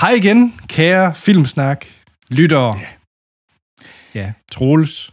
Hej igen, kære Filmsnak, lyttere. Ja. ja, Troels.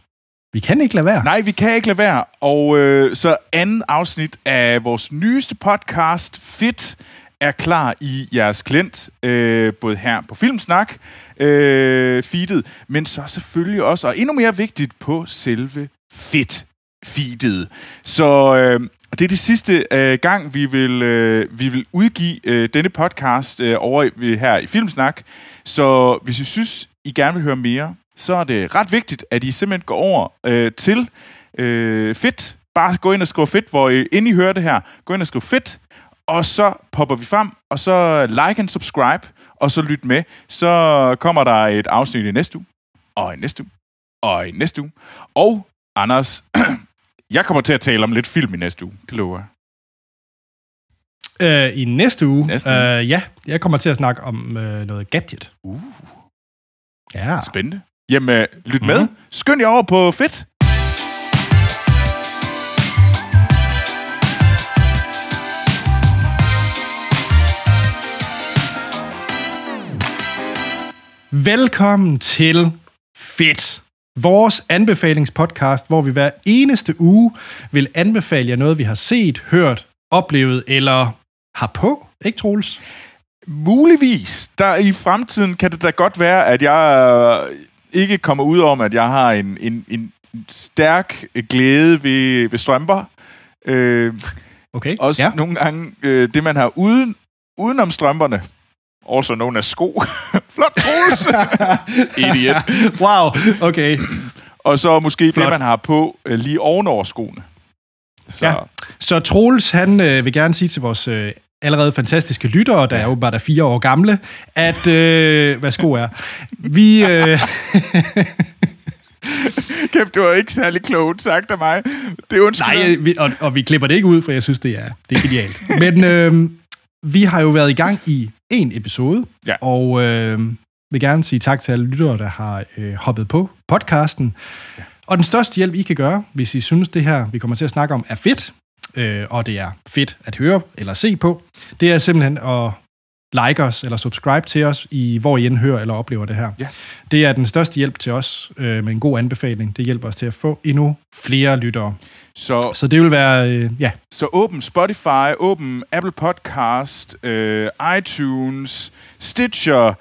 Vi kan ikke lade være. Nej, vi kan ikke lade være. Og øh, så anden afsnit af vores nyeste podcast, Fit, er klar i jeres klient, øh, både her på Filmsnak, øh, feedet, men så selvfølgelig også, og endnu mere vigtigt, på selve Fit feedet. Så øh, det er det sidste øh, gang, vi vil, øh, vi vil udgive øh, denne podcast øh, over i, her i Filmsnak. Så hvis I synes, I gerne vil høre mere, så er det ret vigtigt, at I simpelthen går over øh, til øh, Fit. Bare gå ind og skriv Fit, hvor I, inden I hører det her, gå ind og skriv Fit, og så popper vi frem, og så like and subscribe, og så lyt med. Så kommer der et afsnit i næste uge, og i næste uge, og i næste uge. Og Anders, jeg kommer til at tale om lidt film i næste uge, det lover jeg. Uh, I næste uge? Næste uge. Uh, ja, jeg kommer til at snakke om uh, noget gadget. Uh. Ja. Spændende. Jamen, lyt mm. med. Mhm. Skynd jer over på Fedt. Velkommen til Fedt. Vores anbefalingspodcast, hvor vi hver eneste uge vil anbefale jer noget, vi har set, hørt, oplevet eller har på. Ikke, Troels? Muligvis. Der i fremtiden kan det da godt være, at jeg ikke kommer ud om, at jeg har en, en, en stærk glæde ved, ved strømper. Øh, okay. Også ja. nogle gange øh, det, man har uden, udenom strømperne. Også known as sko. Flot Troels! Idiot. wow, okay. Og så måske Flot. det, man har på øh, lige ovenover skoene. Så. Ja. Så Troels, han øh, vil gerne sige til vores øh, allerede fantastiske lyttere, der er jo bare der fire år gamle, at, øh, hvad sko er, vi... Øh, Kæft, det var ikke særlig klogt sagt af mig. Det er Nej, vi, og, og vi klipper det ikke ud, for jeg synes, det er, det er genialt. Men øh, vi har jo været i gang i en episode, ja. og øh, vil gerne sige tak til alle lyttere, der har øh, hoppet på podcasten. Ja. Og den største hjælp, I kan gøre, hvis I synes, det her, vi kommer til at snakke om, er fedt, øh, og det er fedt at høre eller se på, det er simpelthen at like os eller subscribe til os, i hvor I end hører eller oplever det her. Ja. Det er den største hjælp til os øh, med en god anbefaling. Det hjælper os til at få endnu flere lyttere. Så, så det vil være, øh, ja. Så åben Spotify, åben Apple Podcast, øh, iTunes, Stitcher,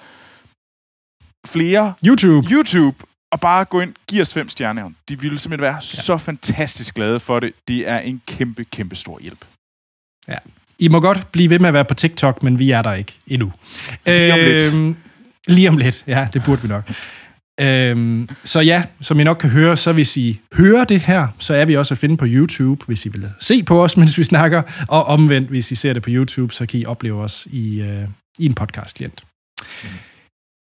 flere. YouTube. YouTube. Og bare gå ind, giv os fem stjerner. De ville simpelthen være ja. så fantastisk glade for det. Det er en kæmpe, kæmpe stor hjælp. Ja. I må godt blive ved med at være på TikTok, men vi er der ikke endnu. Lige om lidt. Øhm, lige om lidt, ja, det burde vi nok. Øhm, så ja, som I nok kan høre, så hvis I hører det her, så er vi også at finde på YouTube, hvis I vil se på os, mens vi snakker, og omvendt, hvis I ser det på YouTube, så kan I opleve os i, øh, i en podcast-klient. Mm.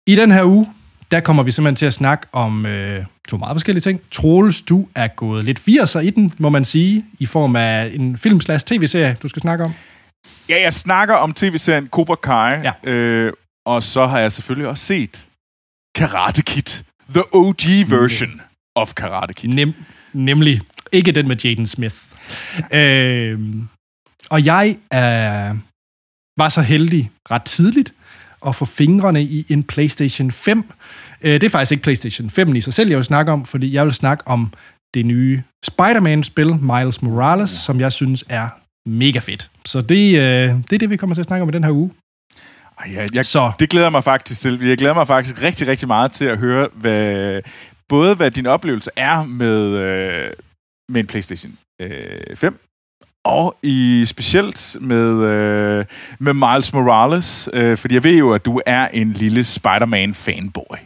I den her uge, der kommer vi simpelthen til at snakke om øh, to meget forskellige ting. Troels, du er gået lidt 80'er i den, må man sige, i form af en film tv-serie, du skal snakke om. Ja, jeg snakker om tv-serien Cobra Kai, ja. øh, og så har jeg selvfølgelig også set Karate Kid. The OG version mm. of Karate Kid. Nem, nemlig. Ikke den med Jaden Smith. øh, og jeg øh, var så heldig ret tidligt at få fingrene i en PlayStation 5. Øh, det er faktisk ikke PlayStation 5 i sig selv, jeg vil snakke om, fordi jeg vil snakke om det nye Spider-Man-spil, Miles Morales, ja. som jeg synes er mega fedt. Så det, øh, det er det, vi kommer til at snakke om i den her uge. Ja, jeg, så. Det glæder mig faktisk til. Jeg glæder mig faktisk rigtig, rigtig meget til at høre, hvad, både hvad din oplevelse er med, øh, med en PlayStation øh, 5, og i specielt med, øh, med Miles Morales, øh, fordi jeg ved jo, at du er en lille Spider-Man-fanboy.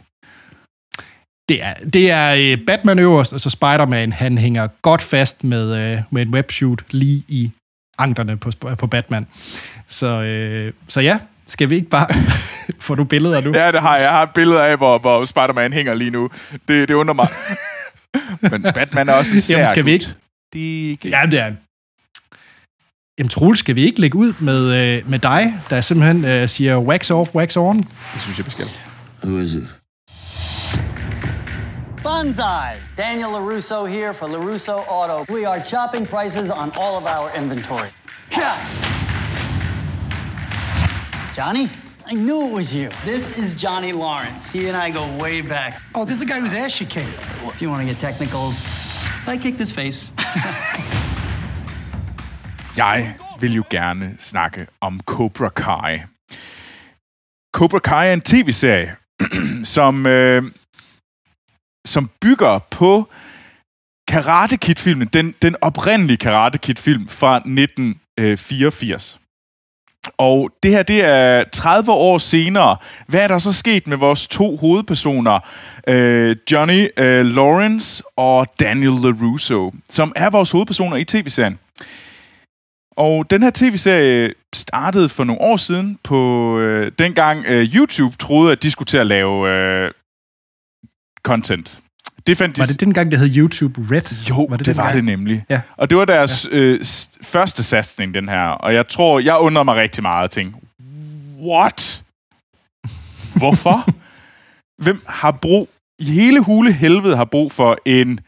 Det er, det er øh, Batman øverst, og så Spider-Man, han hænger godt fast med, øh, med en webshoot lige i anklerne på, på Batman. Så, øh, så ja, skal vi ikke bare... Får du billeder nu? Ja, det har jeg. Jeg har billeder af, hvor, hvor Spider-Man hænger lige nu. Det, det undrer mig. Men Batman er også en sær Jamen, skal vi ikke? Det er ikke... Ja, det er Jamen, Troels, skal vi ikke lægge ud med, øh, med dig, der simpelthen øh, siger wax off, wax on? Det synes jeg, vi skal. Who is it? Bonsai! Daniel LaRusso here for LaRusso Auto. We are chopping prices on all of our inventory. Johnny? I knew it was you. This is Johnny Lawrence. He and I go way back. Oh, this is a guy who's ass she kicked. If you want to get technical, I kicked his face. Jeg vil jo gerne snakke om Cobra Kai. Cobra Kai er en tv-serie, som, øh, som bygger på Karate Kid-filmen, den, den oprindelige Karate Kid-film fra 1984. Øh, og det her, det er 30 år senere. Hvad er der så sket med vores to hovedpersoner? Øh, Johnny øh, Lawrence og Daniel LaRusso, som er vores hovedpersoner i tv-serien. Og den her tv-serie startede for nogle år siden på øh, dengang øh, YouTube troede, at de skulle til at lave øh, content. Det fandt de... Var det dengang, det hed YouTube Red? Jo, var det, det var det nemlig. Ja. Og det var deres ja. øh, første satsning, den her. Og jeg tror, jeg undrer mig rigtig meget og tænkte, what? Hvorfor? Hvem har brug, i hele hule helvede har brug for en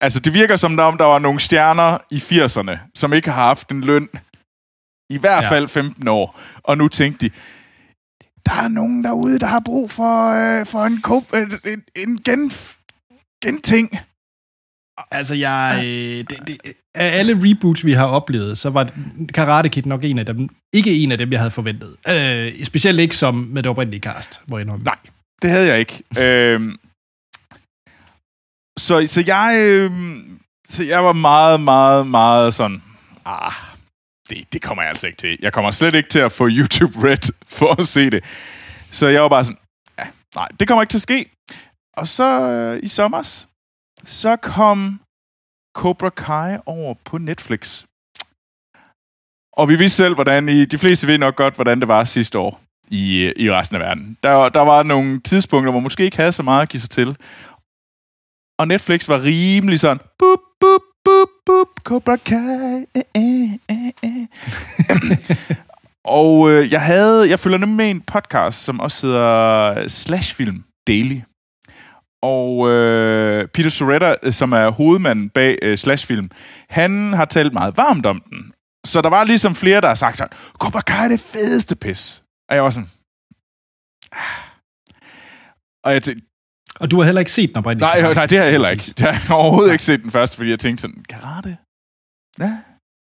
Altså, det virker som om, der var nogle stjerner i 80'erne, som ikke har haft en løn i hvert fald ja. 15 år. Og nu tænkte de, der er nogen derude, der har brug for, øh, for en, kop, øh, en, en gen, genting. Altså, jeg... Øh, det, det, af alle reboots, vi har oplevet, så var Karate Kid nok en af dem. Ikke en af dem, jeg havde forventet. Øh, specielt ikke som med det oprindelige cast, hvor jeg Nej, det havde jeg ikke. øh, så, så jeg... Øh, så jeg var meget, meget, meget sådan... Ah, det, det kommer jeg altså ikke til. Jeg kommer slet ikke til at få YouTube Red for at se det. Så jeg var bare sådan, ja, nej, det kommer ikke til at ske. Og så øh, i sommer, så kom Cobra Kai over på Netflix. Og vi vidste selv, hvordan I, de fleste ved nok godt, hvordan det var sidste år i, øh, i resten af verden. Der, der var nogle tidspunkter, hvor man måske ikke havde så meget at give sig til. Og Netflix var rimelig sådan, bup, bup, bup, Cobra Kai. Eh, eh, eh, eh. og øh, jeg havde, jeg følger nemlig med en podcast, som også hedder Slash Film Daily. Og øh, Peter Soretta, øh, som er hovedmanden bag øh, Slash Film, han har talt meget varmt om den. Så der var ligesom flere, der har sagt, Cobra Kai er det fedeste pis. Og jeg var sådan... Ah. Og jeg tænkte, og du har heller ikke set den oprindeligt? Nej, nej, det har jeg heller ikke. Jeg har overhovedet ikke set den først, fordi jeg tænkte sådan, karate? Ja,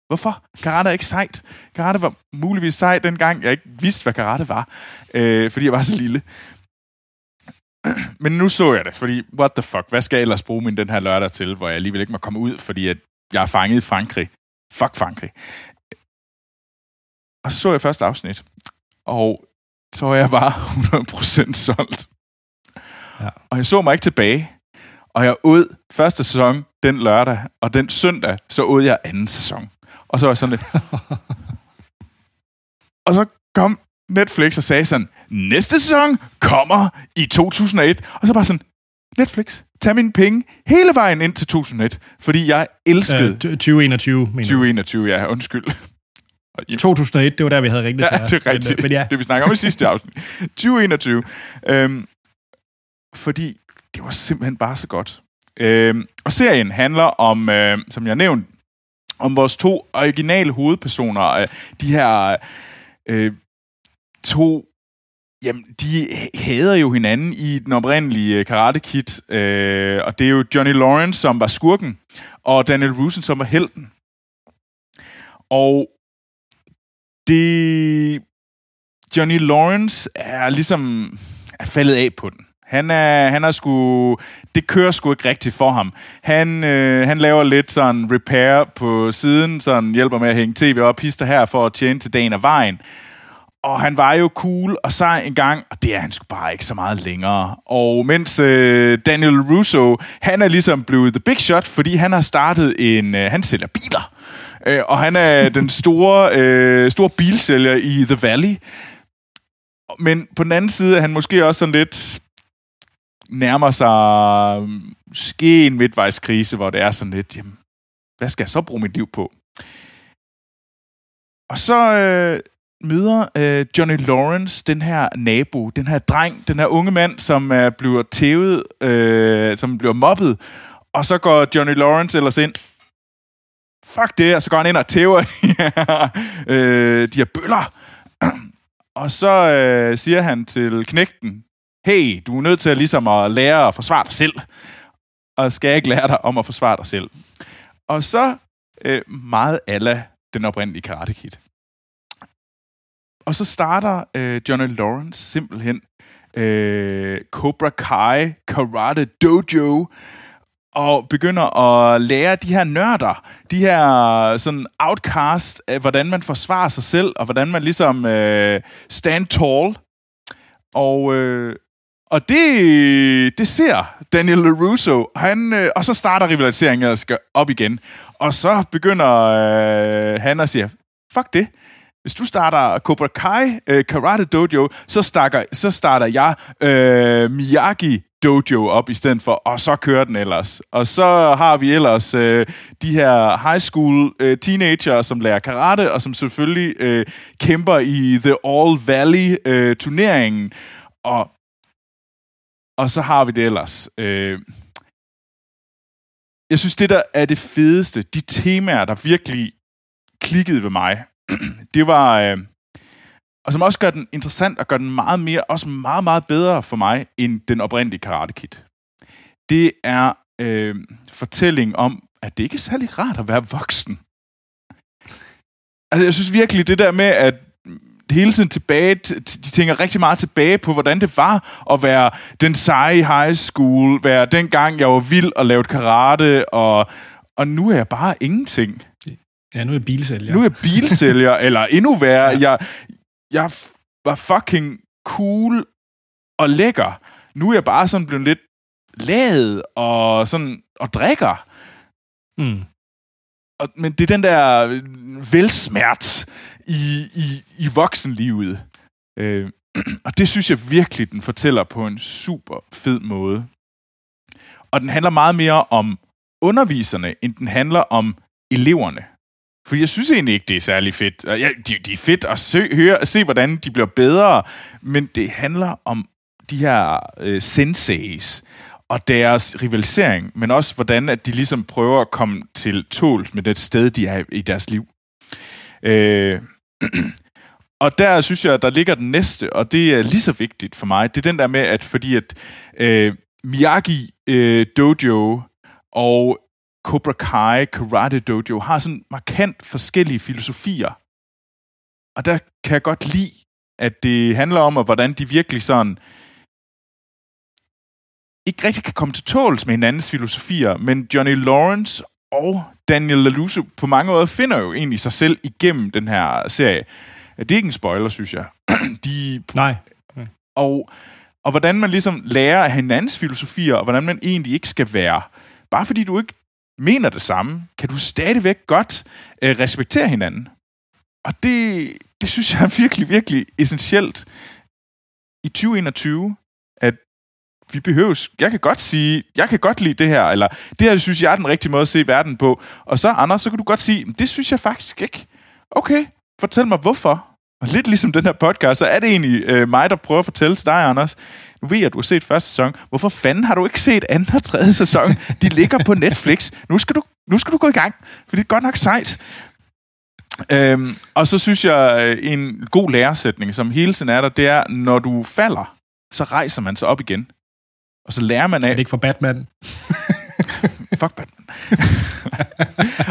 hvorfor? Karate er ikke sejt. Karate var muligvis sejt dengang, jeg ikke vidste, hvad karate var, øh, fordi jeg var så lille. Men nu så jeg det, fordi what the fuck, hvad skal jeg ellers bruge min den her lørdag til, hvor jeg alligevel ikke må komme ud, fordi at jeg er fanget i Frankrig. Fuck Frankrig. Og så så jeg første afsnit, og så var jeg bare 100% solgt. Ja. Og jeg så mig ikke tilbage. Og jeg ud første sæson den lørdag, og den søndag, så ud jeg anden sæson. Og så var jeg sådan lidt... og så kom Netflix og sagde sådan, næste sæson kommer i 2001. Og så bare sådan, Netflix, tag mine penge hele vejen ind til 2001, fordi jeg elskede... Uh, 2021, mener 2021, ja, undskyld. 2001, det var der, vi havde ringet Ja, det er rigtigt. Men, men ja. Det vi snakker om i sidste afsnit. 2021. Øhm, fordi det var simpelthen bare så godt. Øh, og serien handler om, øh, som jeg nævnte, om vores to originale hovedpersoner. Øh, de her øh, to Jamen, de hader jo hinanden i den oprindelige øh, Karate Kid, øh, og det er jo Johnny Lawrence, som var skurken, og Daniel Rusen, som var helten. Og det... Johnny Lawrence er ligesom er faldet af på den. Han er, han er sgu... Det kører sgu ikke rigtigt for ham. Han, øh, han laver lidt sådan repair på siden, sådan hjælper med at hænge tv op, hister her for at tjene til dagen af vejen. Og han var jo cool og sej en gang, og det er han sgu bare ikke så meget længere. Og mens øh, Daniel Russo, han er ligesom blevet the big shot, fordi han har startet en... Øh, han sælger biler. Øh, og han er den store, øh, store bilsælger i The Valley. Men på den anden side er han måske også sådan lidt nærmer sig mm, måske en midtvejskrise, hvor det er sådan lidt, jamen, hvad skal jeg så bruge mit liv på? Og så øh, møder øh, Johnny Lawrence den her nabo, den her dreng, den her unge mand, som er bliver tævet, øh, som bliver mobbet, og så går Johnny Lawrence ellers ind, fuck det, og så går han ind og tæver øh, de her bøller, Og så øh, siger han til knægten, hey, du er nødt til at, ligesom at lære at forsvare dig selv. Og skal jeg ikke lære dig om at forsvare dig selv? Og så øh, meget ala den oprindelige Karate Kid. Og så starter øh, Johnny Lawrence simpelthen øh, Cobra Kai Karate Dojo, og begynder at lære de her nørder, de her sådan outcast, af hvordan man forsvarer sig selv, og hvordan man ligesom øh, stand tall. Og, øh, og det, det ser Daniel LaRusso, han, øh, og så starter rivaliseringen og skal op igen. Og så begynder øh, han at sige, fuck det, hvis du starter Cobra Kai øh, Karate Dojo, så, starter, så starter jeg øh, Miyagi Dojo op i stedet for, og så kører den ellers. Og så har vi ellers øh, de her high school øh, teenager, som lærer karate, og som selvfølgelig øh, kæmper i The All Valley øh, turneringen. Og, og så har vi det ellers. Øh, jeg synes, det der er det fedeste, de temaer, der virkelig klikkede ved mig, det var... Øh, og som også gør den interessant og gør den meget mere, også meget, meget bedre for mig, end den oprindelige Karate Kid. Det er øh, fortælling om, at det ikke er særlig rart at være voksen. Altså, jeg synes virkelig, det der med, at hele tiden tilbage, de tænker rigtig meget tilbage på, hvordan det var at være den seje high school, være dengang, jeg var vild og lavede karate, og, og nu er jeg bare ingenting. Ja, nu er jeg bilsælger. Nu er jeg bilsælger, eller endnu værre, ja. jeg, jeg var fucking cool og lækker. Nu er jeg bare sådan blevet lidt ladet og sådan og drikker. Mm. Og, men det er den der velsmerts i, i, i voksenlivet. Øh, og det synes jeg virkelig, den fortæller på en super fed måde. Og den handler meget mere om underviserne, end den handler om eleverne. For jeg synes egentlig ikke, det er særlig fedt. Ja, det de er fedt at se, høre, at se, hvordan de bliver bedre, men det handler om de her øh, senseis og deres rivalisering, men også hvordan at de ligesom prøver at komme til tål med det sted, de er i deres liv. Øh, og der synes jeg, der ligger den næste, og det er lige så vigtigt for mig. Det er den der med, at fordi at øh, Miyagi øh, Dojo og Cobra Kai, Karate Dojo, har sådan markant forskellige filosofier. Og der kan jeg godt lide, at det handler om, at hvordan de virkelig sådan ikke rigtig kan komme til tåls med hinandens filosofier, men Johnny Lawrence og Daniel LaLuso på mange måder finder jo egentlig sig selv igennem den her serie. Det er ikke en spoiler, synes jeg. De, Nej. Og, og hvordan man ligesom lærer af hinandens filosofier, og hvordan man egentlig ikke skal være. Bare fordi du ikke mener det samme, kan du stadigvæk godt øh, respektere hinanden. Og det, det synes jeg er virkelig, virkelig essentielt i 2021, at vi behøves, jeg kan godt sige, jeg kan godt lide det her, eller det her synes jeg er den rigtige måde at se verden på. Og så, Anders, så kan du godt sige, det synes jeg faktisk ikke. Okay, fortæl mig hvorfor. Og lidt ligesom den her podcast, så er det egentlig øh, mig, der prøver at fortælle til dig, Anders. Nu ved jeg, at du har set første sæson. Hvorfor fanden har du ikke set anden og tredje sæson? De ligger på Netflix. Nu skal du, nu skal du gå i gang, for det er godt nok sejt. Øhm, og så synes jeg, øh, en god læresætning, som hele tiden er der, det er, når du falder, så rejser man sig op igen. Og så lærer man af... Er det ikke for Batman? Fuck Batman.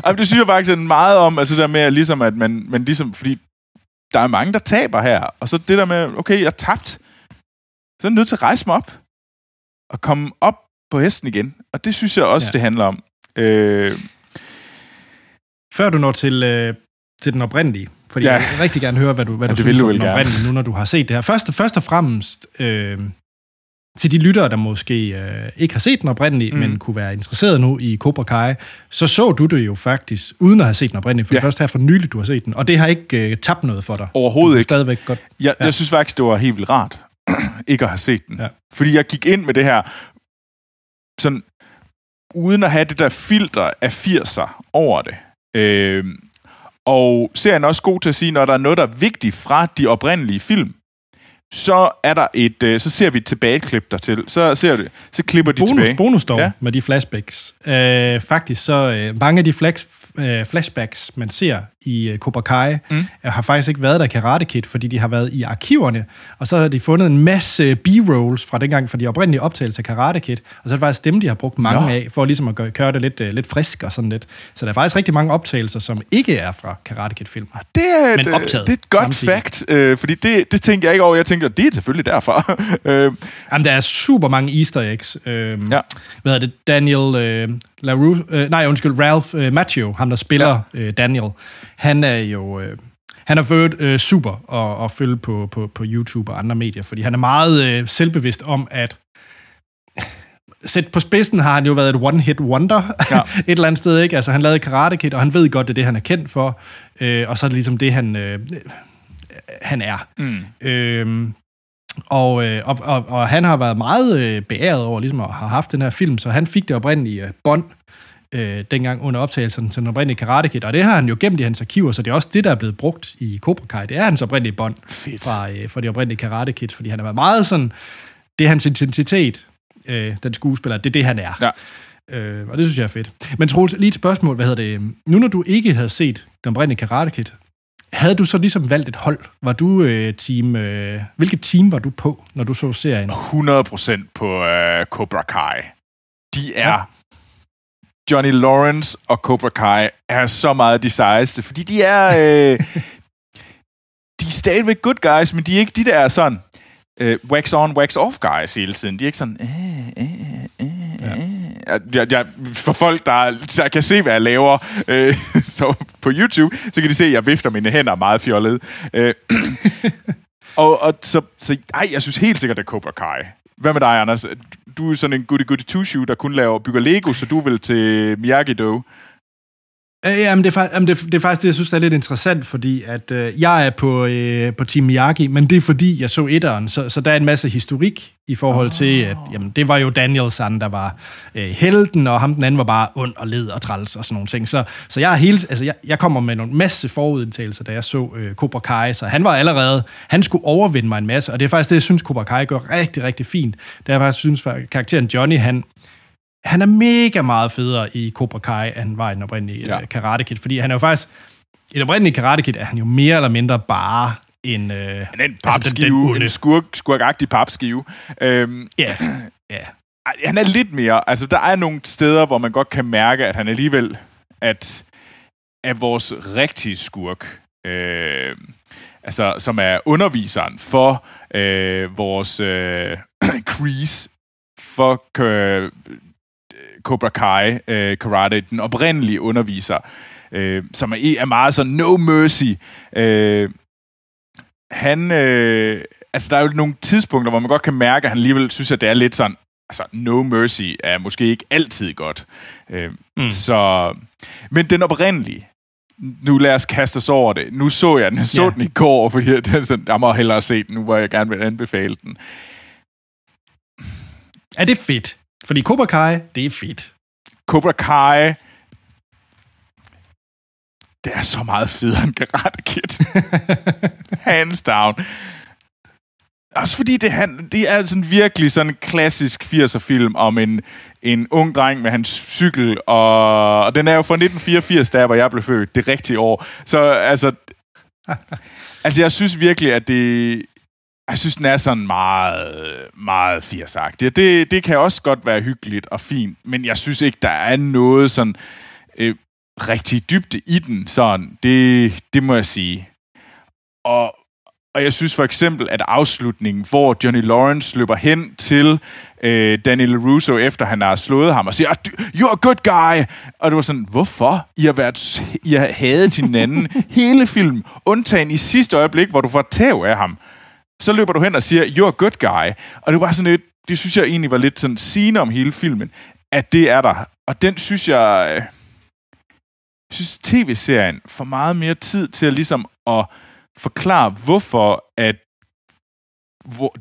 og det synes jeg faktisk meget om, altså der med, ligesom, at man, man ligesom, fordi der er mange, der taber her. Og så det der med, okay, jeg er tabt. Så er jeg nødt til at rejse mig op. Og komme op på hesten igen. Og det synes jeg også, ja. det handler om. Øh... Før du når til, øh, til den oprindelige, fordi ja. jeg vil rigtig gerne høre, hvad du, hvad ja, du synes om den oprindelige, nu når du har set det her. Først, først og fremmest, øh, til de lyttere, der måske øh, ikke har set den oprindelige, mm. men kunne være interesseret nu i Cobra Kai, så så du det jo faktisk, uden at have set den oprindelige, for ja. først her for nylig, du har set den. Og det har ikke øh, tabt noget for dig. Overhovedet ikke. Stadigvæk godt. Jeg, ja. jeg synes faktisk, det var helt vildt rart, ikke at have set den. Ja. Fordi jeg gik ind med det her, sådan, uden at have det der filter af 80'er over det. Øh, og serien er også god til at sige, når der er noget, der er vigtigt fra de oprindelige film, så er der et, øh, så ser vi et tilbageklip dertil. Så ser det, så klipper de bonus, tilbage. Bonus dog ja. med de flashbacks. Øh, faktisk så øh, mange af de flash, øh, flashbacks, man ser i uh, Cobra Kai, mm. har faktisk ikke været der Karate Kid, fordi de har været i arkiverne, og så har de fundet en masse B-rolls fra dengang, fra de oprindelige optagelser af Karate Kid, og så er det faktisk dem, de har brugt mange ja. af, for ligesom at gøre, køre det lidt, uh, lidt frisk og sådan lidt. Så der er faktisk rigtig mange optagelser, som ikke er fra Karate Kid-film. Det er, men optaget det er et godt samtidig. fact, øh, fordi det, det tænker jeg ikke over. Jeg tænker, det er selvfølgelig derfor. øh. Jamen, der er super mange easter eggs. Øh, ja. Hvad er det? Daniel øh, LaRue, øh, nej, undskyld, Ralph øh, Macchio, ham der spiller ja. øh, Daniel, han er jo... Øh, han er ført øh, super at, at følge på, på, på YouTube og andre medier, fordi han er meget øh, selvbevidst om, at sæt på spidsen har han jo været et one-hit wonder ja. et eller andet sted, ikke? Altså, han lavede Karate Kid, og han ved godt, det er det, han er kendt for, øh, og så er det ligesom det, han, øh, han er. Mm. Øh, og, øh, og, og, og han har været meget øh, beæret over ligesom at have haft den her film, så han fik det oprindelige øh, bånd øh, dengang under optagelsen til den oprindelige Karate Kid, og det har han jo gemt i hans arkiver, så det er også det, der er blevet brugt i Cobra Kai. Det er hans oprindelige bånd fra, øh, fra det oprindelige Karate Kid, fordi han har været meget sådan, det er hans intensitet, øh, den skuespiller, det er det, han er. Ja. Øh, og det synes jeg er fedt. Men Troels, lige et spørgsmål, hvad hedder det? Nu når du ikke havde set den oprindelige Karate Kid, havde du så ligesom valgt et hold? Var du øh, team... Øh, hvilket team var du på, når du så serien? 100% på øh, Cobra Kai. De er... Ja. Johnny Lawrence og Cobra Kai er så meget de sejeste, fordi de er... Øh, de er stadigvæk good guys, men de er ikke de der sådan øh, wax on, wax off guys hele tiden. De er ikke sådan... Øh, øh, øh, ja. jeg, jeg, for folk, der, der kan se, hvad jeg laver øh, så på YouTube, så kan de se, at jeg vifter mine hænder meget fjollet. Øh, og, og så, så ej, jeg synes helt sikkert, det er Cobra Kai. Hvad med dig, Anders? Du er sådan en goody goody two shoe der kun laver bygger Lego, så du vil til Miyagi-Do. Ja, men det, er, jamen det, det er faktisk det, jeg synes, er lidt interessant, fordi at øh, jeg er på, øh, på Team Miyagi, men det er fordi, jeg så etteren, så, så der er en masse historik i forhold oh. til, at jamen, det var jo Danielson, der var øh, helten, og ham den anden var bare ond og led og træls og sådan nogle ting. Så, så jeg, er hele, altså, jeg, jeg kommer med nogle masse forudindtagelser, da jeg så øh, Cobra Kai, så han var allerede, han skulle overvinde mig en masse, og det er faktisk det, jeg synes, Cobra Kai gør rigtig, rigtig fint. Det er jeg faktisk synes, at karakteren Johnny, han, han er mega meget federe i Cobra Kai, end han var i den oprindelige ja. Øh, Karate Kid, fordi han er jo faktisk, i den oprindelige Karate Kid er han jo mere eller mindre bare en... Øh, han er en papskive, altså den, den en skurk, skurkagtig papskive. Øhm, ja, ja. Han er lidt mere, altså der er nogle steder, hvor man godt kan mærke, at han alligevel, at, at vores rigtige skurk, øh, altså som er underviseren for øh, vores øh, crease, for øh, Cobra Kai øh, karate, den oprindelige underviser, øh, som er, er meget sådan no mercy. Øh, han, øh, altså der er jo nogle tidspunkter, hvor man godt kan mærke, at han alligevel synes, at det er lidt sådan, altså no mercy er måske ikke altid godt. Øh, mm. Så, men den oprindelige, nu lad os kaste os over det. Nu så jeg den, jeg så yeah. den i går, fordi jeg, sådan, jeg må hellere se den, nu hvor jeg gerne vil anbefale den. Er det fedt? Fordi Cobra Kai, det er fedt. Cobra Kai, det er så meget federe end Karate Kid. Hands down. Også fordi det, han, det er sådan virkelig sådan en klassisk 80'er film om en, en ung dreng med hans cykel, og, og den er jo fra 1984, der hvor jeg blev født, det rigtige år. Så altså, altså jeg synes virkelig, at det, jeg synes, den er sådan meget, meget firsagtig. Det, det kan også godt være hyggeligt og fint, men jeg synes ikke, der er noget sådan øh, rigtig dybde i den. Sådan, det, det må jeg sige. Og, og jeg synes for eksempel, at afslutningen, hvor Johnny Lawrence løber hen til øh, Daniel Russo, efter han har slået ham, og siger, ah, you're a good guy! Og det var sådan, hvorfor? I har, været, I har hadet hinanden hele film, undtagen i sidste øjeblik, hvor du får tæv af ham så løber du hen og siger, you're a good guy. Og det var sådan lidt, det synes jeg egentlig var lidt sådan sigende om hele filmen, at det er der. Og den synes jeg, øh, synes tv-serien får meget mere tid til at ligesom at forklare, hvorfor at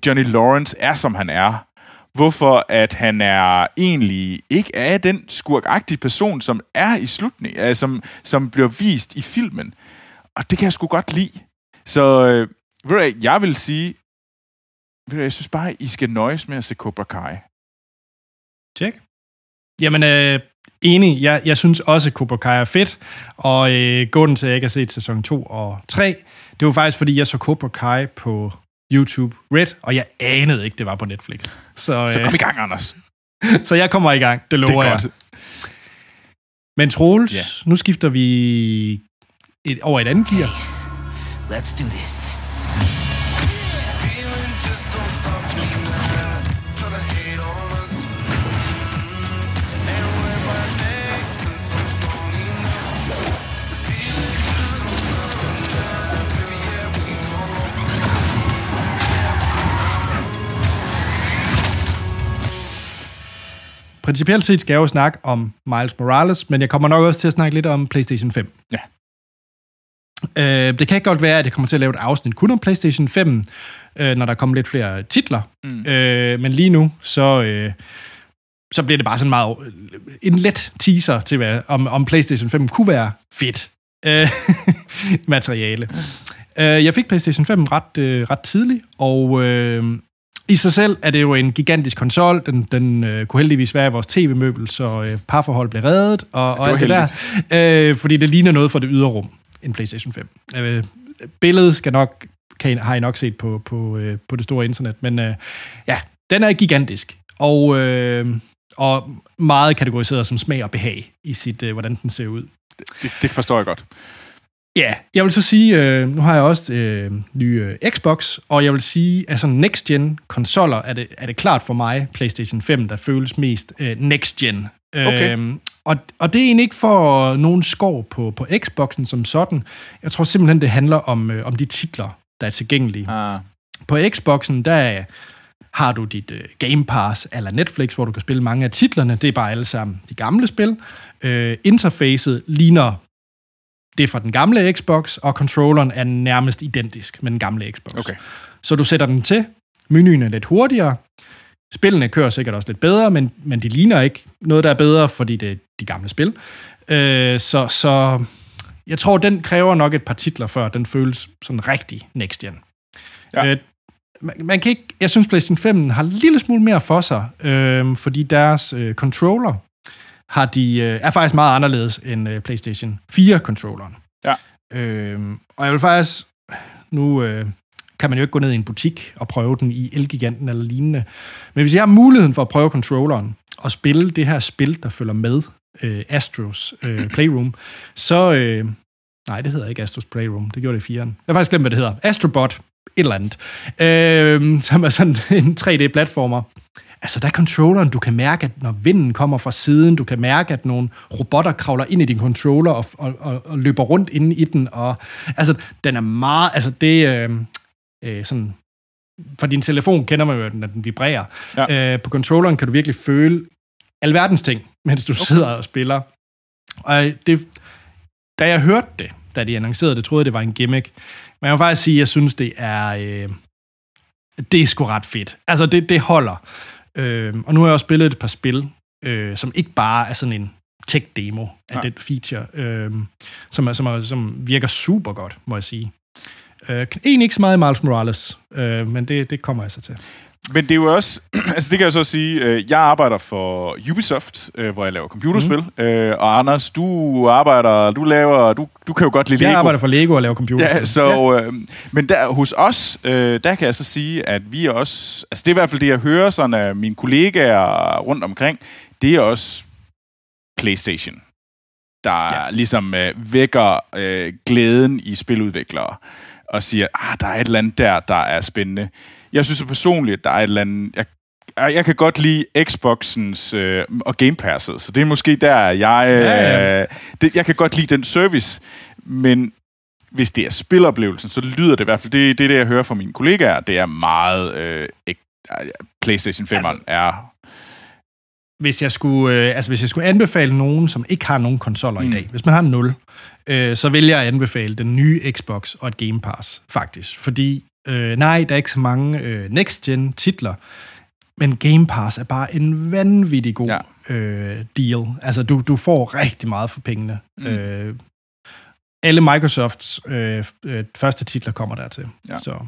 Johnny Lawrence er, som han er. Hvorfor at han er egentlig ikke er den skurkagtige person, som er i slutningen, altså, øh, som, som bliver vist i filmen. Og det kan jeg sgu godt lide. Så øh, ved du, jeg vil sige, ved du, jeg synes bare, I skal nøjes med at se Cobra Kai. Tjek. Jamen, øh, enig. Jeg, jeg synes også, at Cobra Kai er fedt, og øh, grunden til, at jeg ikke har set sæson 2 og 3, det var faktisk, fordi jeg så Cobra Kai på YouTube Red, og jeg anede ikke, det var på Netflix. Så, øh, så kom i gang, Anders. så jeg kommer i gang, det lover det er godt. jeg. Men Troels, yeah. nu skifter vi et, over et andet gear. Let's do this. Principielt set skal jeg jo snakke om Miles Morales, men jeg kommer nok også til at snakke lidt om PlayStation 5. Ja. Øh, det kan godt være, at jeg kommer til at lave et afsnit kun om PlayStation 5, øh, når der kommer lidt flere titler. Mm. Øh, men lige nu, så, øh, så bliver det bare sådan meget en let teaser til, hvad, om, om PlayStation 5 kunne være fedt øh, materiale. Øh, jeg fik PlayStation 5 ret, øh, ret tidligt, og øh, i sig selv er det jo en gigantisk konsol. Den, den øh, kunne heldigvis være i vores tv-møbel, så øh, parforhold blev reddet, og, og alt det der. Øh, fordi det ligner noget for det ydre rum, en PlayStation 5. Øh, billedet skal nok, kan, har I nok set på, på, øh, på det store internet, men øh, ja, den er gigantisk. Og, øh, og meget kategoriseret som smag og behag i sit, øh, hvordan den ser ud. Det, det forstår jeg godt. Ja, jeg vil så sige, øh, nu har jeg også øh, nye øh, Xbox, og jeg vil sige, at sådan next-gen konsoller er det, er det klart for mig, PlayStation 5, der føles mest øh, next-gen. Okay. Øhm, og, og det er egentlig ikke for nogen skår på, på Xboxen som sådan. Jeg tror simpelthen, det handler om, øh, om de titler, der er tilgængelige. Ah. På Xboxen, der har du dit øh, Game Pass eller Netflix, hvor du kan spille mange af titlerne. Det er bare alle sammen de gamle spil. Øh, interfacet ligner det er fra den gamle Xbox, og controlleren er nærmest identisk med den gamle Xbox. Okay. Så du sætter den til, menuen er lidt hurtigere, spillene kører sikkert også lidt bedre, men, men de ligner ikke noget, der er bedre, fordi det er de gamle spil. Øh, så, så jeg tror, den kræver nok et par titler, før den føles sådan rigtig next gen. Ja. Øh, man, man kan ikke, jeg synes, PlayStation 5 har en lille smule mere for sig, øh, fordi deres øh, controller har de, øh, er faktisk meget anderledes end øh, PlayStation 4-controlleren. Ja. Øhm, og jeg vil faktisk... Nu øh, kan man jo ikke gå ned i en butik og prøve den i Elgiganten eller lignende. Men hvis jeg har muligheden for at prøve controlleren og spille det her spil, der følger med, øh, Astros øh, Playroom, så... Øh, nej, det hedder ikke Astros Playroom. Det gjorde det i 4'eren. Jeg har faktisk glemt, hvad det hedder. Astrobot et eller andet. Øh, som er sådan en 3D-platformer altså der er controlleren, du kan mærke, at når vinden kommer fra siden, du kan mærke, at nogle robotter kravler ind i din controller og, og, og, og løber rundt inde i den, og altså, den er meget, altså det, øh, øh, sådan, for din telefon kender man jo, når den vibrerer. Ja. Øh, på controlleren kan du virkelig føle alverdens ting, mens du okay. sidder og spiller. Og det, da jeg hørte det, da de annoncerede det, troede jeg, det var en gimmick. Men jeg vil faktisk sige, at jeg synes, det er... Øh, det er sgu ret fedt. Altså, det, det holder. Øh, og nu har jeg også spillet et par spil, øh, som ikke bare er sådan en tech-demo af ja. den feature, øh, som, er, som, er, som virker super godt, må jeg sige. Øh, egentlig ikke så meget i Miles Morales, øh, men det, det kommer jeg så til. Men det er jo også, altså det kan jeg så sige, øh, jeg arbejder for Ubisoft, øh, hvor jeg laver computerspil, mm. øh, og Anders, du arbejder, du laver, du, du kan jo godt lide Lego. Jeg arbejder for Lego og laver computerspil. Ja, så, ja. Øh, men der, hos os, øh, der kan jeg så sige, at vi er også, altså det er i hvert fald det, jeg hører sådan af mine kollegaer rundt omkring, det er også PlayStation, der ja. ligesom øh, vækker øh, glæden i spiludviklere, og siger, ah, der er et eller andet der, der er spændende jeg synes personligt, at der er et eller andet... Jeg, jeg kan godt lide Xboxens øh, og Game Passet, så det er måske der, jeg... Øh, ja, ja. Øh, det, jeg kan godt lide den service, men hvis det er spiloplevelsen, så lyder det i hvert fald... Det, det, det jeg hører fra mine kollegaer, det er meget... Øh, PlayStation 5 altså, er hvis jeg skulle, øh, altså hvis jeg skulle anbefale nogen, som ikke har nogen konsoller mm. i dag, hvis man har 0, øh, så vil jeg anbefale den nye Xbox og et Game Pass, faktisk. Fordi Øh, nej, der er ikke så mange øh, next-gen titler, men Game Pass er bare en vanvittig god ja. øh, deal. Altså, du, du får rigtig meget for pengene. Mm. Øh, alle Microsofts øh, øh, første titler kommer dertil. Ja. Så.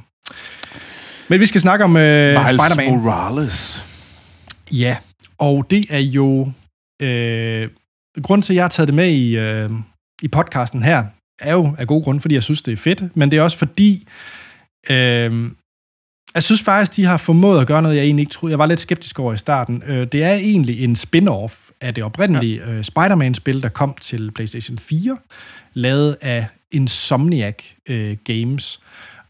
Men vi skal snakke om øh, Miles Spider-Man. Morales. Ja, og det er jo... Øh, grund til, at jeg har taget det med i, øh, i podcasten her, er jo af god grund, fordi jeg synes, det er fedt, men det er også fordi, øh, jeg synes faktisk, de har formået at gøre noget, jeg egentlig ikke troede. Jeg var lidt skeptisk over i starten. Øh, det er egentlig en spin-off af det oprindelige ja. øh, Spider-Man-spil, der kom til PlayStation 4, lavet af Insomniac øh, Games.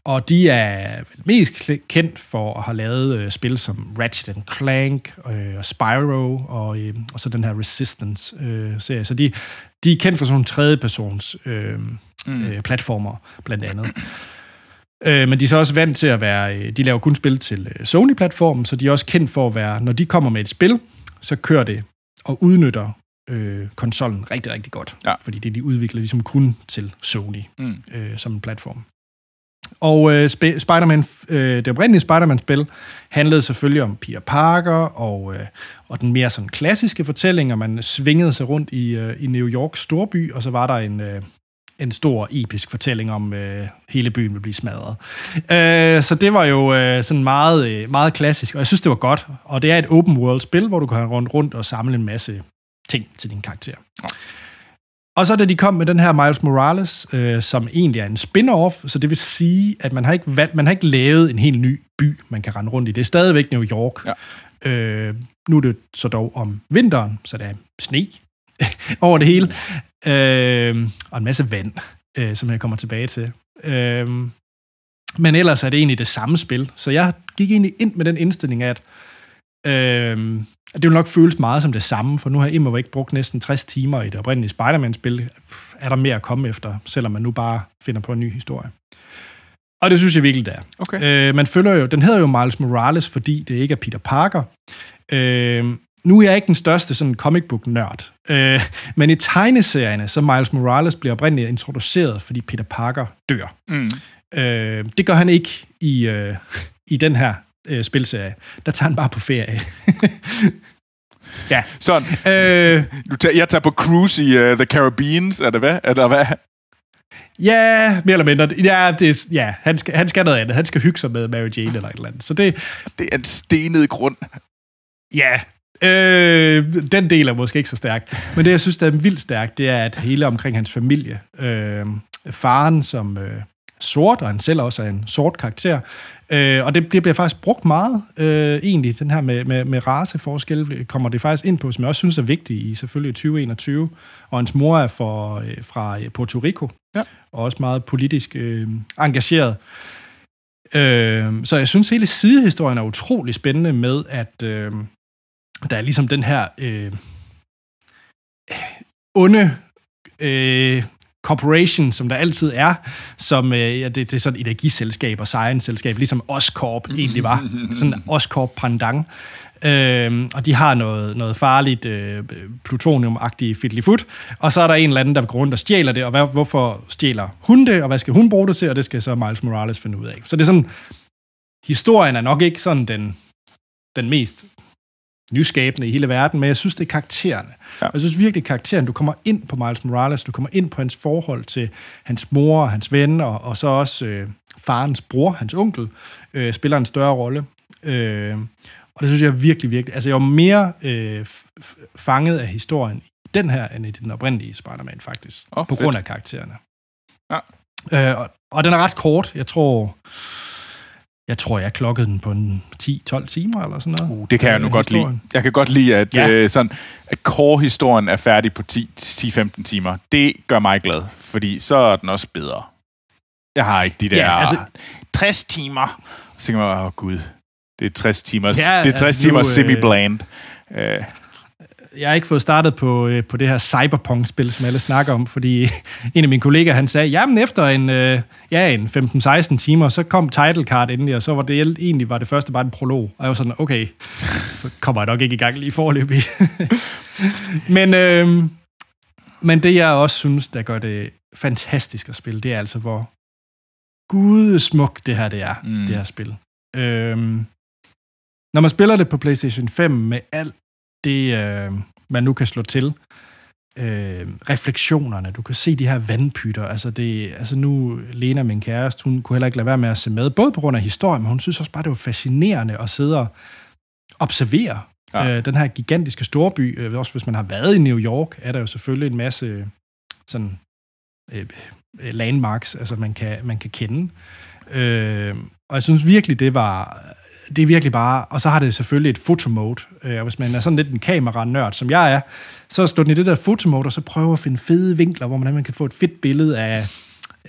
Og de er mest kendt for at have lavet øh, spil som Ratchet Clank øh, og Spyro og, øh, og så den her Resistance-serie. Øh, så de, de er kendt for sådan nogle tredjepersons øh, mm. øh, platformer, blandt andet. Øh, men de er så også vant til at være... Øh, de laver kun spil til øh, Sony-platformen, så de er også kendt for at være... Når de kommer med et spil, så kører det og udnytter øh, konsollen rigtig, rigtig godt. Ja. Fordi det de udvikler ligesom kun til Sony mm. øh, som en platform. Og øh, Sp- Spider-Man, øh, det oprindelige Spider-Man-spil handlede selvfølgelig om Peter Parker og, øh, og den mere sådan klassiske fortælling, og man svingede sig rundt i, øh, i New York storby, og så var der en, øh, en stor episk fortælling om øh, hele byen vil blive smadret. Øh, så det var jo øh, sådan meget, øh, meget klassisk, og jeg synes, det var godt. Og det er et open world spil, hvor du kan rundt rundt og samle en masse ting til din karakter. Ja. Og så da de kom med den her Miles Morales, øh, som egentlig er en spin-off, så det vil sige, at man har, ikke valgt, man har ikke lavet en helt ny by, man kan rende rundt i. Det er stadigvæk New York. Ja. Øh, nu er det så dog om vinteren, så der er sne over det hele. Øh, og en masse vand, øh, som jeg kommer tilbage til. Øh, men ellers er det egentlig det samme spil. Så jeg gik egentlig ind med den indstilling, at øh, det vil nok føles meget som det samme, for nu har jeg ikke brugt næsten 60 timer i det oprindelige Spider-Man-spil. Er der mere at komme efter, selvom man nu bare finder på en ny historie. Og det synes jeg virkelig, det er. Okay. Øh, man følger jo, den hedder jo Miles Morales, fordi det ikke er Peter Parker. Øh, nu er jeg ikke den største sådan comic book nørd, øh, men i tegneserierne, så Miles Morales bliver oprindeligt introduceret, fordi Peter Parker dør. Mm. Øh, det gør han ikke i, øh, i den her øh, spilserie. Der tager han bare på ferie. ja. Sådan. Øh, du tager, jeg tager på cruise i uh, The Caribbeans, er det hvad? Er det hvad? Ja, mere eller mindre. Ja, det er, ja han, skal, han skal noget andet. Han skal hygge sig med Mary Jane eller et eller andet. Så det, det er en stenet grund. Ja, Øh, den del er måske ikke så stærk. Men det, jeg synes, der er vildt stærkt, det er, at hele omkring hans familie, øh, faren som øh, sort, og han selv også er en sort karakter, øh, og det, det bliver faktisk brugt meget, øh, egentlig, den her med, med, med raceforskel, kommer det faktisk ind på, som jeg også synes er vigtigt i selvfølgelig 2021, og hans mor er for, øh, fra Puerto Rico, ja. og også meget politisk øh, engageret. Øh, så jeg synes, hele sidehistorien er utrolig spændende med, at... Øh, der er ligesom den her øh, onde øh, corporation, som der altid er, som øh, ja, det, det er sådan et energiselskab og science-selskab, ligesom Oscorp egentlig var. Sådan Oscorp Pandang. Øh, og de har noget, noget farligt øh, plutonium-agtigt fiddlyfoot, og så er der en eller anden, der går rundt og stjæler det, og hvad, hvorfor stjæler hun det, og hvad skal hun bruge det til, og det skal så Miles Morales finde ud af. Så det er sådan, historien er nok ikke sådan den, den mest nyskabende i hele verden, men jeg synes, det er karaktererne. Ja. Jeg synes virkelig, karakteren, du kommer ind på Miles Morales, du kommer ind på hans forhold til hans mor og hans ven, og, og så også øh, farens bror, hans onkel, øh, spiller en større rolle. Øh, og det synes jeg virkelig, virkelig... Altså, jeg var mere øh, fanget af historien i den her, end i den oprindelige Spider-Man, faktisk. Oh, på fedt. grund af karaktererne. Ja. Øh, og, og den er ret kort. Jeg tror jeg tror, jeg klokkede den på en 10-12 timer eller sådan noget. Uh, det kan jeg nu godt lide. Jeg kan godt lide, at, ja. øh, sådan, at core-historien er færdig på 10-15 timer. Det gør mig glad, fordi så er den også bedre. Jeg har ikke de der ja, altså, 60 timer. Så tænker man, åh oh, gud, det er 60 timer, ja, det er 60 altså, timer semi-bland. Øh, jeg har ikke fået startet på, øh, på det her Cyberpunk-spil, som alle snakker om, fordi en af mine kollegaer, han sagde, jamen efter en, øh, ja, en 15-16 timer, så kom title card endelig, og så var det egentlig var det første bare en prolog. Og jeg var sådan, okay, så kommer jeg nok ikke i gang lige forløbig. men, øh, men det, jeg også synes, der gør det fantastisk at spille, det er altså, hvor gudesmuk det her det er, mm. det her spil. Øh, når man spiller det på PlayStation 5 med alt det, øh, man nu kan slå til. Øh, refleksionerne, du kan se de her vandpytter, altså, det, altså nu, Lena, min kæreste, hun kunne heller ikke lade være med at se med, både på grund af historien, men hun synes også bare, det var fascinerende at sidde og observere Ja. Øh, den her gigantiske storby, øh, også hvis man har været i New York, er der jo selvfølgelig en masse sådan øh, landmarks, altså man kan, man kan kende. Øh, og jeg synes virkelig, det var det er virkelig bare, og så har det selvfølgelig et fotomode, øh, og hvis man er sådan lidt en kameranørd, som jeg er, så står den i det der fotomode, og så prøver at finde fede vinkler, hvor man, man kan få et fedt billede af,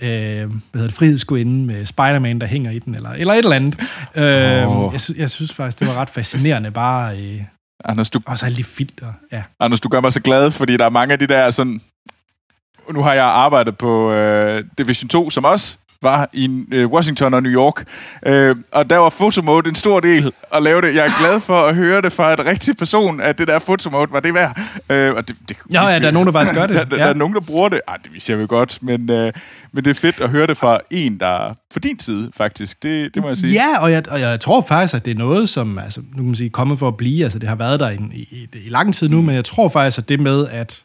øh, hvad hedder det, frihedsgudinde med Spider-Man, der hænger i den, eller, eller et eller andet. Øh, oh. jeg, sy- jeg synes faktisk, det var ret fascinerende, bare... Øh, Anders, du... Og så alle de filter, ja. Anders, du gør mig så glad, fordi der er mange af de der sådan... Nu har jeg arbejdet på øh, Division 2, som også var i øh, Washington og New York. Øh, og der var fotomode en stor del at lave det. Jeg er glad for at høre det fra et rigtig person, at det der fotomode var det værd. Øh, og det, det, ja, ja, der er nogen, der faktisk gør det. der, der, ja. der er nogen, der bruger det. Ej, det viser jeg jo godt, men, øh, men det er fedt at høre det fra en, der er for din side, faktisk. Det, det må jeg sige. Ja, og jeg, og jeg tror faktisk, at det er noget, som altså, nu kan man sige, kommet for at blive. Altså, det har været der i, i, i lang tid nu, mm. men jeg tror faktisk, at det med, at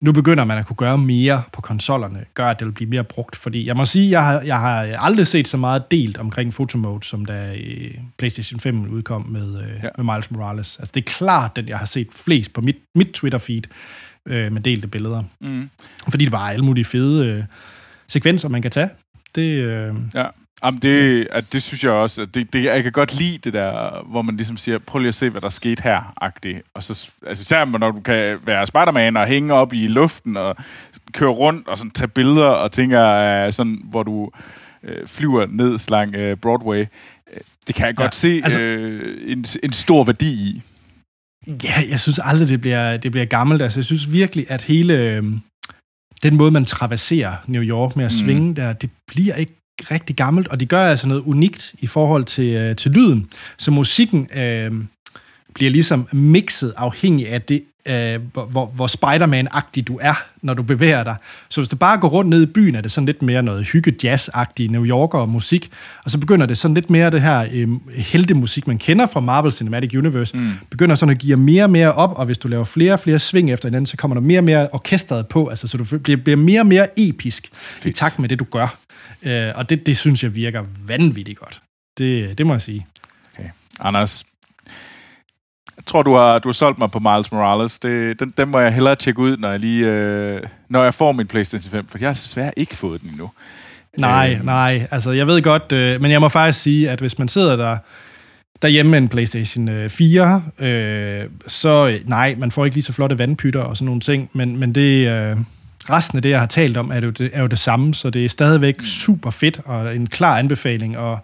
nu begynder man at kunne gøre mere på konsollerne, gør, at det vil blive mere brugt. Fordi jeg må sige, jeg har, jeg har aldrig set så meget delt omkring fotomode, som da PlayStation 5 udkom med, øh, ja. med Miles Morales. Altså det er klart, at jeg har set flest på mit, mit Twitter-feed øh, med delte billeder. Mm. Fordi det var alle mulige fede øh, sekvenser, man kan tage. Det, øh, ja. Jamen det, at det synes jeg også, at det, det, jeg kan godt lide det der, hvor man ligesom siger, prøv lige at se, hvad der skete her, agtigt. Og så, altså især når du kan være Spider-Man og hænge op i luften og køre rundt og sådan tage billeder og tænker, sådan, hvor du uh, flyver ned lang uh, Broadway. Uh, det kan jeg ja, godt se altså, uh, en, en stor værdi i. Ja, jeg synes aldrig, det bliver, det bliver gammelt. Altså jeg synes virkelig, at hele... Øh, den måde, man traverserer New York med at mm. svinge der, det bliver ikke rigtig gammelt, og de gør altså noget unikt i forhold til, øh, til lyden. Så musikken øh, bliver ligesom mixet afhængig af det, øh, hvor, hvor Spider-Man-agtig du er, når du bevæger dig. Så hvis du bare går rundt ned i byen, er det sådan lidt mere noget hygge-jazz-agtig New Yorker musik, og så begynder det sådan lidt mere det her øh, heltemusik, man kender fra Marvel Cinematic Universe, mm. begynder sådan at give mere og mere op, og hvis du laver flere og flere sving efter hinanden, så kommer der mere og mere orkestret på, altså så du bliver, bliver mere og mere episk Fedt. i takt med det, du gør. Øh, og det, det synes jeg virker vanvittigt godt. Det, det må jeg sige. Okay. Anders, jeg tror, du har, du har solgt mig på Miles Morales. Det, den, den må jeg hellere tjekke ud, når jeg, lige, øh, når jeg får min PlayStation 5, for jeg har desværre ikke fået den endnu. Nej, øh. nej. Altså, jeg ved godt, øh, men jeg må faktisk sige, at hvis man sidder der derhjemme med en PlayStation 4, øh, så nej, man får ikke lige så flotte vandpytter og sådan nogle ting, men, men det... Øh, resten af det, jeg har talt om, er jo det, er jo det samme, så det er stadigvæk super fedt og en klar anbefaling at,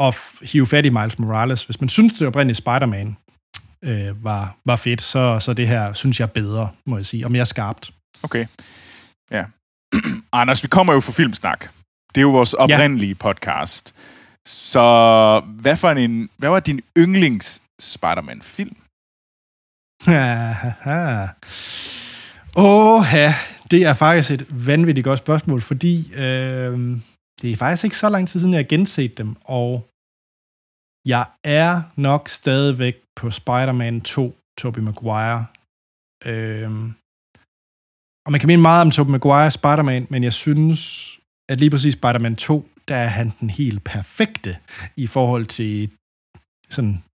at hive fat i Miles Morales. Hvis man synes, det oprindelige Spider-Man øh, var, var fedt, så, så det her synes jeg er bedre, må jeg sige, og mere skarpt. Okay. Ja. Anders, vi kommer jo fra Filmsnak. Det er jo vores oprindelige ja. podcast. Så hvad, for en, hvad var din yndlings Spider-Man-film? Åh, ja. Det er faktisk et vanvittigt godt spørgsmål, fordi øh, det er faktisk ikke så lang tid siden, jeg har genset dem, og jeg er nok stadigvæk på Spider-Man 2, Tobey Maguire. Øh, og man kan mene meget om Tobey Maguire Spider-Man, men jeg synes, at lige præcis Spider-Man 2, der er han den helt perfekte i forhold til sådan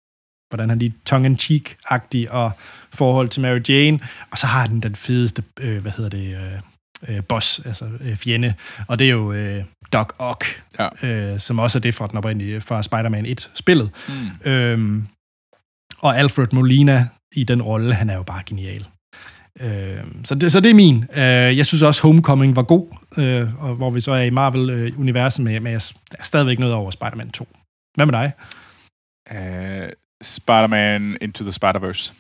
hvordan han lige tongue-in-cheek-agtig og forhold til Mary Jane, og så har den den fedeste, øh, hvad hedder det, øh, øh, boss, altså øh, fjende, og det er jo øh, Doc Ock, ja. øh, som også er det fra den oprindelige, fra Spider-Man 1-spillet. Mm. Øhm, og Alfred Molina i den rolle, han er jo bare genial. Øh, så, det, så det er min. Øh, jeg synes også, Homecoming var god, øh, og hvor vi så er i Marvel-universet, men, men jeg er stadigvæk noget over Spider-Man 2. Hvad med dig? Uh, Spider-Man Into the Spider-Verse.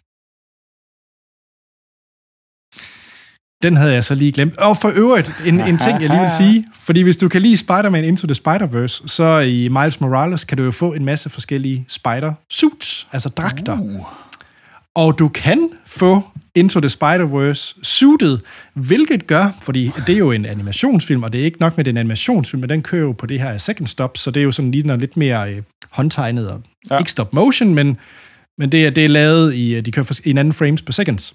Den havde jeg så lige glemt. Og for øvrigt, en, en ting, jeg lige vil sige. Fordi hvis du kan lide Spider-Man Into the Spider-Verse, så i Miles Morales kan du jo få en masse forskellige spider-suits, altså dragter. Uh. Og du kan få Into the Spider-Verse suited, hvilket gør, fordi det er jo en animationsfilm, og det er ikke nok med den animationsfilm, men den kører jo på det her second stop, så det er jo sådan lige lidt mere øh, håndtegnet, og ja. ikke stop motion, men, men det, er, det er lavet i, de kører i en anden frames per seconds.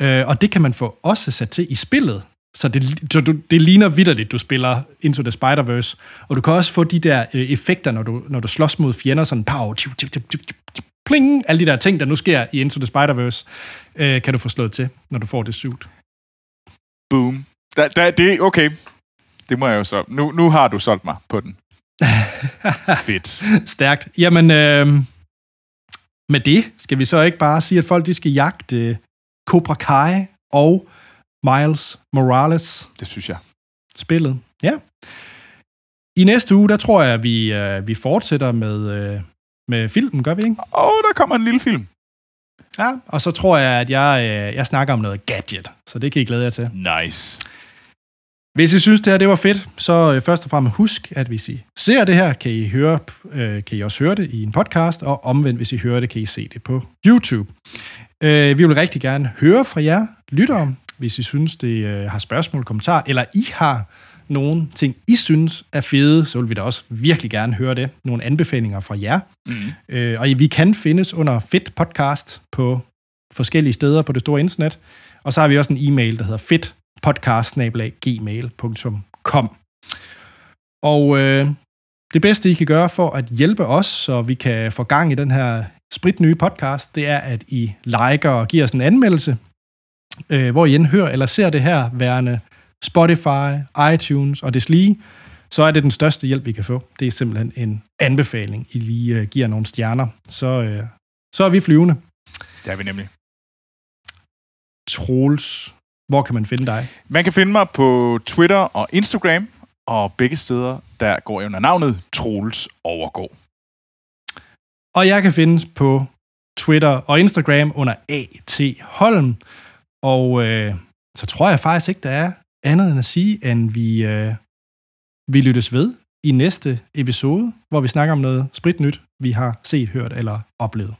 Øh, og det kan man få også sat til i spillet, så det, så du, det ligner vidderligt, du spiller Into the Spider-Verse. Og du kan også få de der øh, effekter, når du, når du slås mod fjender, sådan pow, tju, tju, tju, tju, pling, alle de der ting, der nu sker i Into the Spider-Verse, øh, kan du få slået til, når du får det suit. Boom. Da, da, det okay. Det må jeg jo så. Nu, nu har du solgt mig på den. Fedt. Stærkt. Jamen, øh, med det skal vi så ikke bare sige, at folk de skal jagte Cobra Kai og Miles Morales. Det synes jeg. Spillet. Ja. I næste uge, der tror jeg, at vi, øh, vi fortsætter med, øh, med filmen, gør vi ikke? Åh, oh, der kommer en lille film. Ja, og så tror jeg, at jeg, øh, jeg snakker om noget gadget, så det kan I glæde jer til. Nice. Hvis I synes, det her det var fedt, så øh, først og fremmest husk, at hvis I ser det her, kan I, høre, øh, kan I også høre det i en podcast, og omvendt, hvis I hører det, kan I se det på YouTube. Øh, vi vil rigtig gerne høre fra jer lyttere, hvis I synes, det øh, har spørgsmål, kommentarer, eller I har nogle ting, I synes er fede, så vil vi da også virkelig gerne høre det. Nogle anbefalinger fra jer. Mm. Øh, og vi kan findes under Fit Podcast på forskellige steder på det store internet. Og så har vi også en e-mail, der hedder fitpodcast.gmail.com. Og øh, det bedste, I kan gøre for at hjælpe os, så vi kan få gang i den her spritnye podcast, det er, at I liker og giver os en anmeldelse, øh, hvor I hører eller ser det her værende Spotify, iTunes og deslige, så er det den største hjælp, vi kan få. Det er simpelthen en anbefaling, I lige uh, giver nogle stjerner. Så, uh, så er vi flyvende. Det er vi nemlig. Troels, hvor kan man finde dig? Man kan finde mig på Twitter og Instagram, og begge steder, der går jeg under navnet Troels Overgård. Og jeg kan findes på Twitter og Instagram under A.T. Holm. Og øh, så tror jeg faktisk ikke, der er andet end at sige, at vi, øh, vi lyttes ved i næste episode, hvor vi snakker om noget spritnyt, vi har set, hørt eller oplevet.